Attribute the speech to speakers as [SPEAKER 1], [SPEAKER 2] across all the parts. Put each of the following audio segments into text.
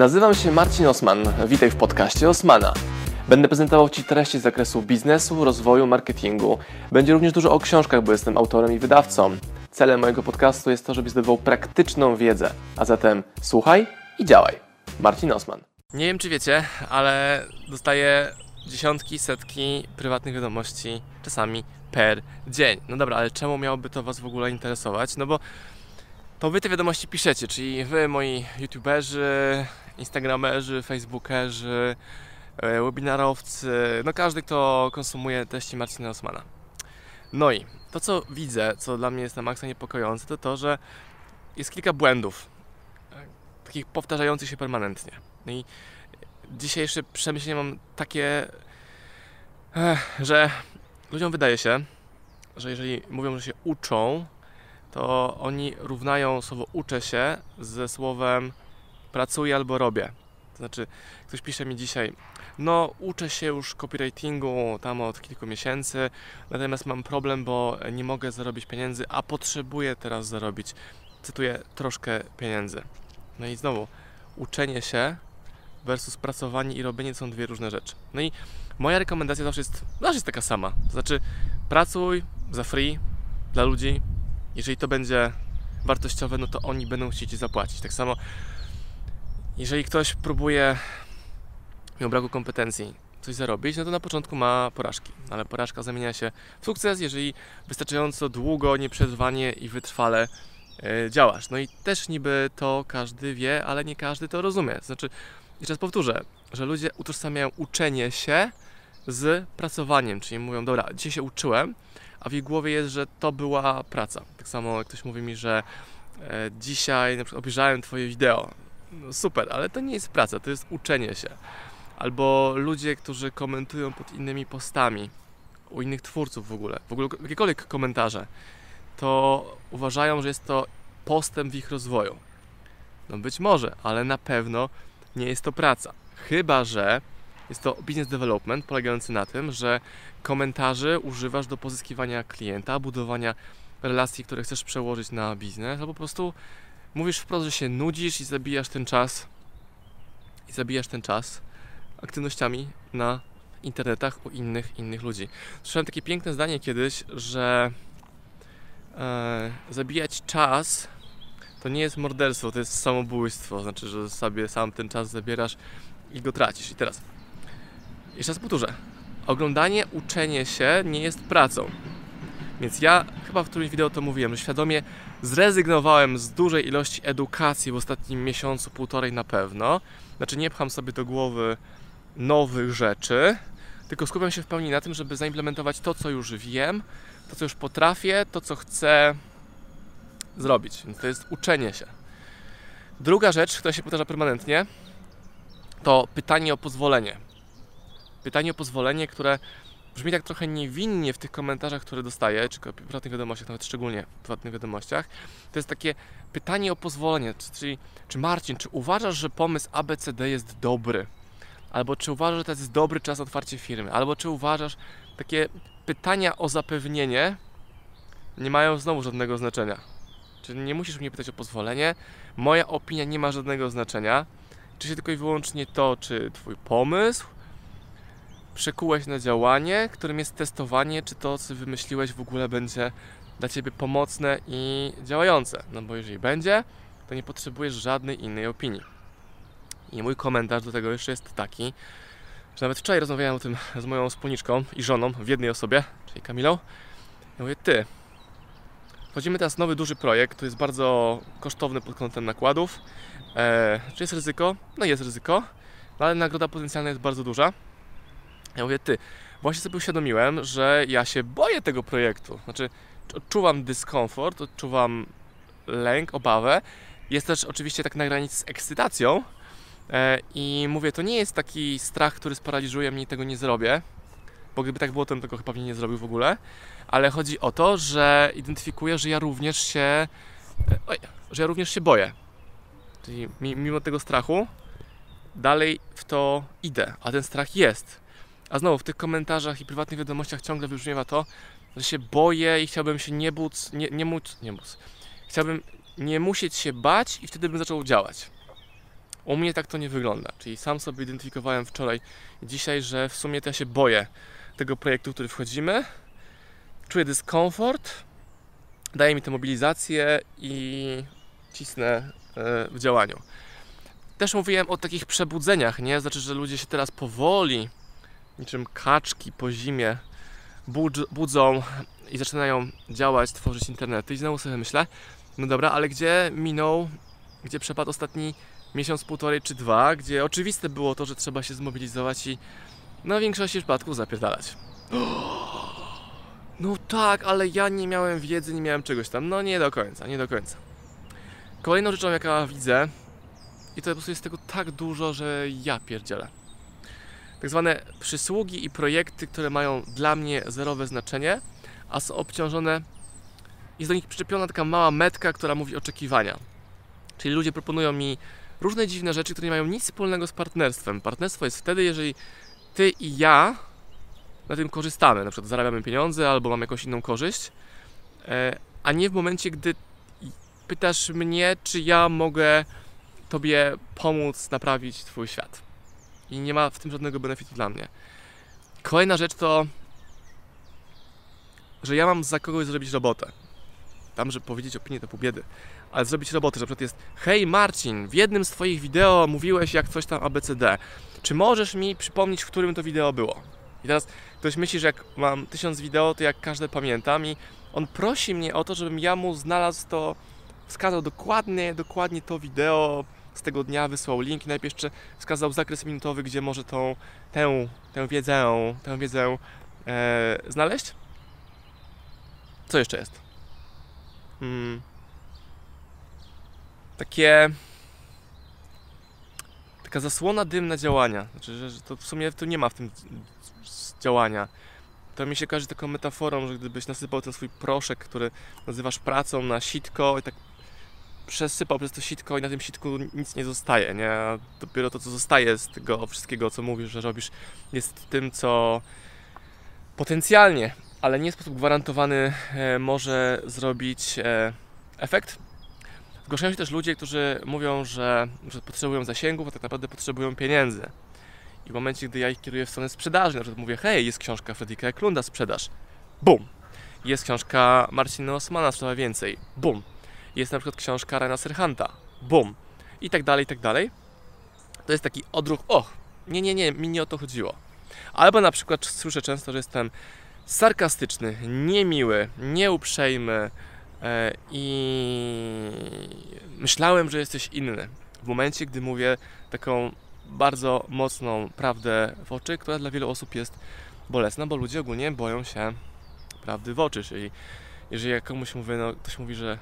[SPEAKER 1] Nazywam się Marcin Osman. Witaj w podcaście Osmana. Będę prezentował Ci treści z zakresu biznesu, rozwoju, marketingu. Będzie również dużo o książkach, bo jestem autorem i wydawcą. Celem mojego podcastu jest to, żebyś zdobywał praktyczną wiedzę. A zatem słuchaj i działaj. Marcin Osman. Nie wiem, czy wiecie, ale dostaję dziesiątki, setki prywatnych wiadomości, czasami per dzień. No dobra, ale czemu miałoby to Was w ogóle interesować? No bo to Wy te wiadomości piszecie, czyli Wy, moi youtuberzy, instagramerzy, facebookerzy, e, webinarowcy, no każdy, kto konsumuje treści Marcina Osmana. No i to, co widzę, co dla mnie jest na maksa niepokojące, to to, że jest kilka błędów, e, takich powtarzających się permanentnie. No i dzisiejsze przemyślenie mam takie, eh, że ludziom wydaje się, że jeżeli mówią, że się uczą, to oni równają słowo uczę się ze słowem pracuję albo robię. To znaczy, ktoś pisze mi dzisiaj, no uczę się już copywritingu tam od kilku miesięcy, natomiast mam problem, bo nie mogę zarobić pieniędzy, a potrzebuję teraz zarobić, cytuję, troszkę pieniędzy. No i znowu, uczenie się versus pracowanie i robienie są dwie różne rzeczy. No i moja rekomendacja zawsze jest, zawsze jest taka sama. To znaczy, pracuj za free dla ludzi. Jeżeli to będzie wartościowe, no to oni będą chcieć Ci zapłacić. Tak samo, jeżeli ktoś próbuje, mimo braku kompetencji, coś zarobić, no to na początku ma porażki. Ale porażka zamienia się w sukces, jeżeli wystarczająco długo, nieprzerwanie i wytrwale e, działasz. No i też niby to każdy wie, ale nie każdy to rozumie. Znaczy, jeszcze raz powtórzę, że ludzie utożsamiają uczenie się z pracowaniem, czyli mówią, dobra, dzisiaj się uczyłem, a w ich głowie jest, że to była praca. Tak samo jak ktoś mówi mi, że e, dzisiaj na przykład obejrzałem Twoje wideo. No super, ale to nie jest praca, to jest uczenie się. Albo ludzie, którzy komentują pod innymi postami, u innych twórców w ogóle, w ogóle jakiekolwiek komentarze, to uważają, że jest to postęp w ich rozwoju. No być może, ale na pewno nie jest to praca. Chyba, że jest to business development polegający na tym, że komentarzy używasz do pozyskiwania klienta, budowania relacji, które chcesz przełożyć na biznes, albo po prostu mówisz wprost, że się nudzisz i zabijasz ten czas i zabijasz ten czas aktywnościami na internetach u innych innych ludzi. Słyszałem takie piękne zdanie kiedyś, że e, zabijać czas to nie jest morderstwo, to jest samobójstwo. Znaczy, że sobie sam ten czas zabierasz i go tracisz. I teraz, jeszcze raz powtórzę. Oglądanie, uczenie się nie jest pracą. Więc ja chyba w którymś wideo to mówiłem, że świadomie zrezygnowałem z dużej ilości edukacji w ostatnim miesiącu, półtorej na pewno. Znaczy nie pcham sobie do głowy nowych rzeczy, tylko skupiam się w pełni na tym, żeby zaimplementować to, co już wiem, to, co już potrafię, to, co chcę zrobić. Więc to jest uczenie się. Druga rzecz, która się powtarza permanentnie, to pytanie o pozwolenie. Pytanie o pozwolenie, które brzmi tak trochę niewinnie w tych komentarzach, które dostaję, czy w prywatnych wiadomościach, nawet szczególnie w prywatnych wiadomościach. To jest takie pytanie o pozwolenie, czyli czy Marcin, czy uważasz, że pomysł ABCD jest dobry? Albo czy uważasz, że to jest dobry czas otwarcia firmy? Albo czy uważasz, takie pytania o zapewnienie nie mają znowu żadnego znaczenia. Czyli nie musisz mnie pytać o pozwolenie. Moja opinia nie ma żadnego znaczenia. Czy się tylko i wyłącznie to, czy Twój pomysł przekułeś na działanie, którym jest testowanie, czy to, co wymyśliłeś, w ogóle będzie dla Ciebie pomocne i działające. No bo jeżeli będzie, to nie potrzebujesz żadnej innej opinii. I mój komentarz do tego jeszcze jest taki, że nawet wczoraj rozmawiałem o tym z moją wspólniczką i żoną w jednej osobie, czyli Kamilą. Ja mówię, ty, Wchodzimy teraz w nowy duży projekt, który jest bardzo kosztowny pod kątem nakładów. E, czy jest ryzyko? No jest ryzyko, no ale nagroda potencjalna jest bardzo duża. Ja mówię, ty, właśnie sobie uświadomiłem, że ja się boję tego projektu. Znaczy, odczuwam dyskomfort, odczuwam lęk, obawę. Jest też oczywiście tak na granicy z ekscytacją. E, I mówię, to nie jest taki strach, który sparaliżuje mnie tego nie zrobię. Bo gdyby tak było, to bym tego chyba nie zrobił w ogóle ale chodzi o to, że identyfikuję, że ja również się e, oj, że ja również się boję. Czyli mimo tego strachu dalej w to idę, a ten strach jest. A znowu w tych komentarzach i prywatnych wiadomościach ciągle wybrzmiewa to, że się boję i chciałbym się nie móc, nie, nie móc, nie móc. Chciałbym nie musieć się bać i wtedy bym zaczął działać. U mnie tak to nie wygląda. Czyli sam sobie identyfikowałem wczoraj dzisiaj, że w sumie to ja się boję tego projektu, w który wchodzimy. Czuję dyskomfort, daje mi to mobilizację i cisnę e, w działaniu. Też mówiłem o takich przebudzeniach, nie? Znaczy, że ludzie się teraz powoli, niczym kaczki po zimie, budzą i zaczynają działać, tworzyć internety. I znowu sobie myślę, no dobra, ale gdzie minął, gdzie przepadł ostatni miesiąc, półtorej czy dwa, gdzie oczywiste było to, że trzeba się zmobilizować i na większości przypadków zapierdalać. No tak, ale ja nie miałem wiedzy, nie miałem czegoś tam. No nie do końca, nie do końca. Kolejną rzeczą, jaka widzę, i to po prostu jest tego tak dużo, że ja pierdzielę. Tak zwane przysługi i projekty, które mają dla mnie zerowe znaczenie, a są obciążone, jest do nich przyczepiona taka mała metka, która mówi oczekiwania. Czyli ludzie proponują mi różne dziwne rzeczy, które nie mają nic wspólnego z partnerstwem. Partnerstwo jest wtedy, jeżeli ty i ja na tym korzystamy, na przykład zarabiamy pieniądze albo mam jakąś inną korzyść, e, a nie w momencie, gdy pytasz mnie, czy ja mogę tobie pomóc naprawić twój świat. I nie ma w tym żadnego benefitu dla mnie. Kolejna rzecz to, że ja mam za kogoś zrobić robotę. Tam, żeby powiedzieć opinię, to pół biedy. Ale zrobić robotę, że na przykład jest Hej Marcin, w jednym z Twoich wideo mówiłeś jak coś tam ABCD. Czy możesz mi przypomnieć, w którym to wideo było? I teraz ktoś myśli, że jak mam tysiąc wideo, to jak każde pamiętam i on prosi mnie o to, żebym ja mu znalazł to, wskazał dokładnie, dokładnie to wideo z tego dnia, wysłał link i najpierw jeszcze wskazał zakres minutowy, gdzie może tą, tę, tę wiedzę, tę wiedzę e, znaleźć. Co jeszcze jest? Hmm. Takie taka zasłona dymna działania. Znaczy, że, że to w sumie tu nie ma w tym działania. To mi się kojarzy taką metaforą, że gdybyś nasypał ten swój proszek, który nazywasz pracą na sitko i tak przesypał przez to sitko i na tym sitku nic nie zostaje, nie? Dopiero to, co zostaje z tego wszystkiego, co mówisz, że robisz, jest tym, co potencjalnie, ale nie w sposób gwarantowany e, może zrobić e, efekt. Zgłaszają się też ludzie, którzy mówią, że, że potrzebują zasięgów, a tak naprawdę potrzebują pieniędzy. I w momencie, gdy ja ich kieruję w stronę sprzedaży, na przykład mówię, hej, jest książka Fredrika Eklunda, sprzedaż. Bum! Jest książka Marcina Osmana, Sprzedaż Więcej. Bum! Jest na przykład książka Rena Serhanta. Bum! I tak dalej, i tak dalej. To jest taki odruch, och, nie, nie, nie, mi nie o to chodziło. Albo na przykład słyszę często, że jestem sarkastyczny, niemiły, nieuprzejmy e, i myślałem, że jesteś inny. W momencie, gdy mówię taką bardzo mocną prawdę w oczy, która dla wielu osób jest bolesna, bo ludzie ogólnie boją się prawdy w oczy, czyli jeżeli komuś mówię, no ktoś mówi, że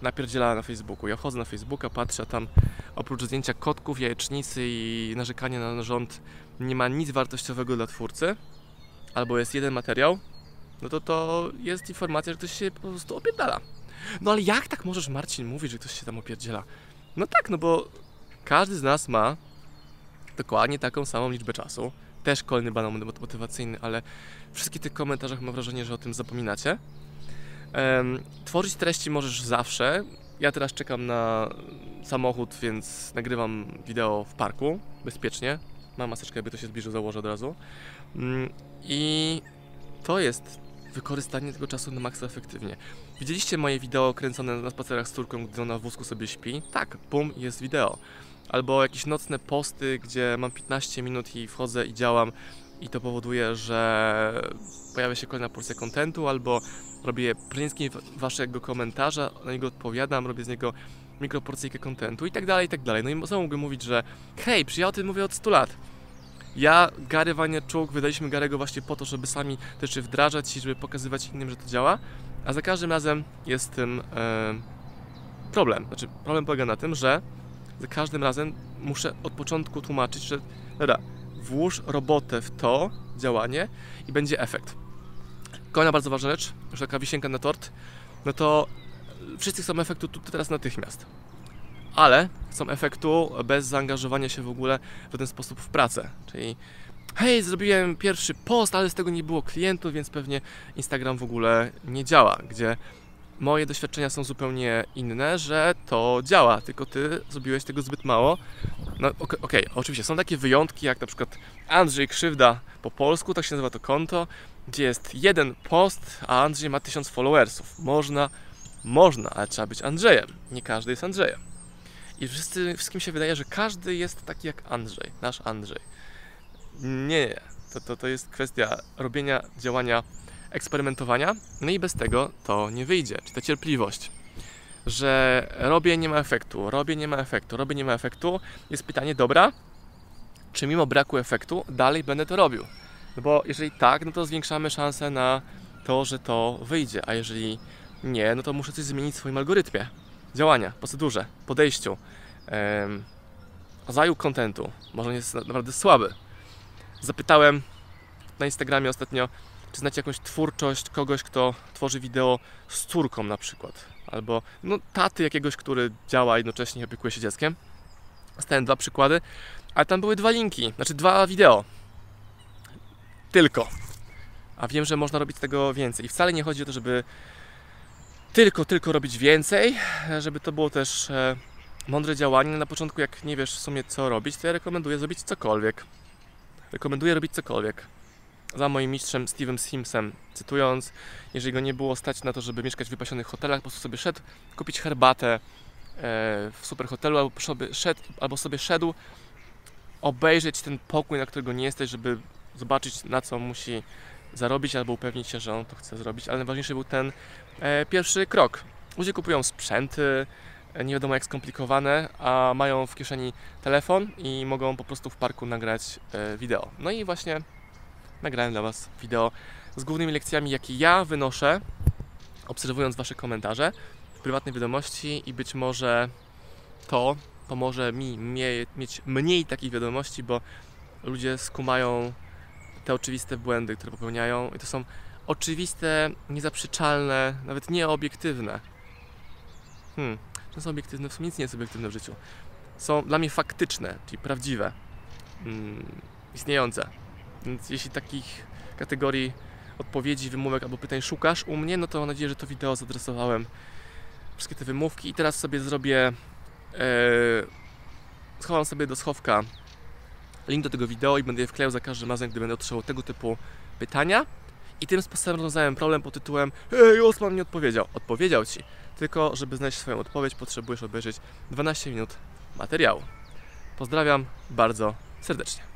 [SPEAKER 1] e, napierdziela na Facebooku. Ja wchodzę na Facebooka, patrzę, a tam oprócz zdjęcia kotków, jajecznicy i narzekania na rząd nie ma nic wartościowego dla twórcy, albo jest jeden materiał, no to to jest informacja, że ktoś się po prostu opierdala. No ale jak tak możesz, Marcin, mówić, że ktoś się tam opierdziela? No tak, no bo każdy z nas ma dokładnie taką samą liczbę czasu. Też kolejny banał motywacyjny, ale w wszystkich tych komentarzach mam wrażenie, że o tym zapominacie. Tworzyć treści możesz zawsze. Ja teraz czekam na samochód, więc nagrywam wideo w parku, bezpiecznie. Mam maseczkę, jakby to się zbliżył, założę od razu. Um, I to jest wykorzystanie tego czasu na maksa efektywnie. Widzieliście moje wideo kręcone na spacerach z córką, gdy ona w wózku sobie śpi? Tak, bum, jest wideo albo jakieś nocne posty, gdzie mam 15 minut i wchodzę i działam i to powoduje, że pojawia się kolejna porcja kontentu, albo robię prynski waszego komentarza, na niego odpowiadam, robię z niego mikroporcyjkę kontentu i tak dalej, i tak dalej. No i znowu mogę mówić, że hej, przecież ja o tym mówię od 100 lat. Ja, Gary Vaynerchuk, wydaliśmy Garego właśnie po to, żeby sami też wdrażać i żeby pokazywać innym, że to działa, a za każdym razem jest tym e, problem. Znaczy, problem polega na tym, że za każdym razem muszę od początku tłumaczyć, że dobra, włóż robotę w to działanie i będzie efekt. Kolejna bardzo ważna rzecz, już taka wisienka na tort, no to wszyscy chcą efektu tu teraz natychmiast. Ale chcą efektu bez zaangażowania się w ogóle w ten sposób w pracę. Czyli hej, zrobiłem pierwszy post, ale z tego nie było klientów, więc pewnie Instagram w ogóle nie działa, gdzie moje doświadczenia są zupełnie inne, że to działa, tylko ty zrobiłeś tego zbyt mało. No okej, okay, oczywiście są takie wyjątki, jak na przykład Andrzej Krzywda po polsku, tak się nazywa to konto, gdzie jest jeden post, a Andrzej ma tysiąc followersów. Można, można, ale trzeba być Andrzejem. Nie każdy jest Andrzejem. I wszyscy, wszystkim się wydaje, że każdy jest taki jak Andrzej, nasz Andrzej. Nie. To, to, to jest kwestia robienia, działania, eksperymentowania, no i bez tego to nie wyjdzie. Czy ta cierpliwość, że robię, nie ma efektu, robię, nie ma efektu, robię, nie ma efektu, jest pytanie, dobra, czy mimo braku efektu dalej będę to robił? No bo jeżeli tak, no to zwiększamy szanse na to, że to wyjdzie, a jeżeli nie, no to muszę coś zmienić w swoim algorytmie działania, procedurze, podejściu, rodzaju kontentu. Może on jest naprawdę słaby. Zapytałem na Instagramie ostatnio, czy znacie jakąś twórczość kogoś, kto tworzy wideo z córką na przykład, albo no, taty jakiegoś, który działa jednocześnie i opiekuje się dzieckiem. Stałem dwa przykłady, ale tam były dwa linki, znaczy dwa wideo. Tylko. A wiem, że można robić tego więcej. I wcale nie chodzi o to, żeby tylko, tylko robić więcej, żeby to było też e, mądre działanie. Na początku, jak nie wiesz w sumie co robić, to ja rekomenduję zrobić cokolwiek. Rekomenduję robić cokolwiek. Za moim mistrzem Steve'em Simsem, cytując, jeżeli go nie było stać na to, żeby mieszkać w wypasionych hotelach, po prostu sobie szedł kupić herbatę e, w super hotelu, albo sobie szedł, albo sobie szedł obejrzeć ten pokój, na którego nie jesteś, żeby zobaczyć na co musi zarobić albo upewnić się, że on to chce zrobić, ale najważniejszy był ten e, pierwszy krok. Ludzie kupują sprzęty, e, nie wiadomo jak skomplikowane, a mają w kieszeni telefon i mogą po prostu w parku nagrać wideo. No i właśnie nagrałem dla Was wideo z głównymi lekcjami, jakie ja wynoszę, obserwując Wasze komentarze w prywatnej wiadomości i być może to pomoże mi mieć mniej takich wiadomości, bo ludzie skumają te oczywiste błędy, które popełniają i to są oczywiste, niezaprzeczalne, nawet nieobiektywne. Hmm, to są obiektywne, w sumie nic nie jest obiektywne w życiu. Są dla mnie faktyczne, czyli prawdziwe, hmm, istniejące. Więc jeśli takich kategorii odpowiedzi, wymówek albo pytań szukasz u mnie, no to mam nadzieję, że to wideo zadresowałem wszystkie te wymówki i teraz sobie zrobię yy, schowam sobie do schowka link do tego wideo i będę je wklejał za każdym razem, gdy będę otrzymał tego typu pytania. I tym sposobem rozwiązałem problem pod tytułem Hej, Osman nie odpowiedział. Odpowiedział Ci. Tylko, żeby znaleźć swoją odpowiedź, potrzebujesz obejrzeć 12 minut materiału. Pozdrawiam bardzo serdecznie.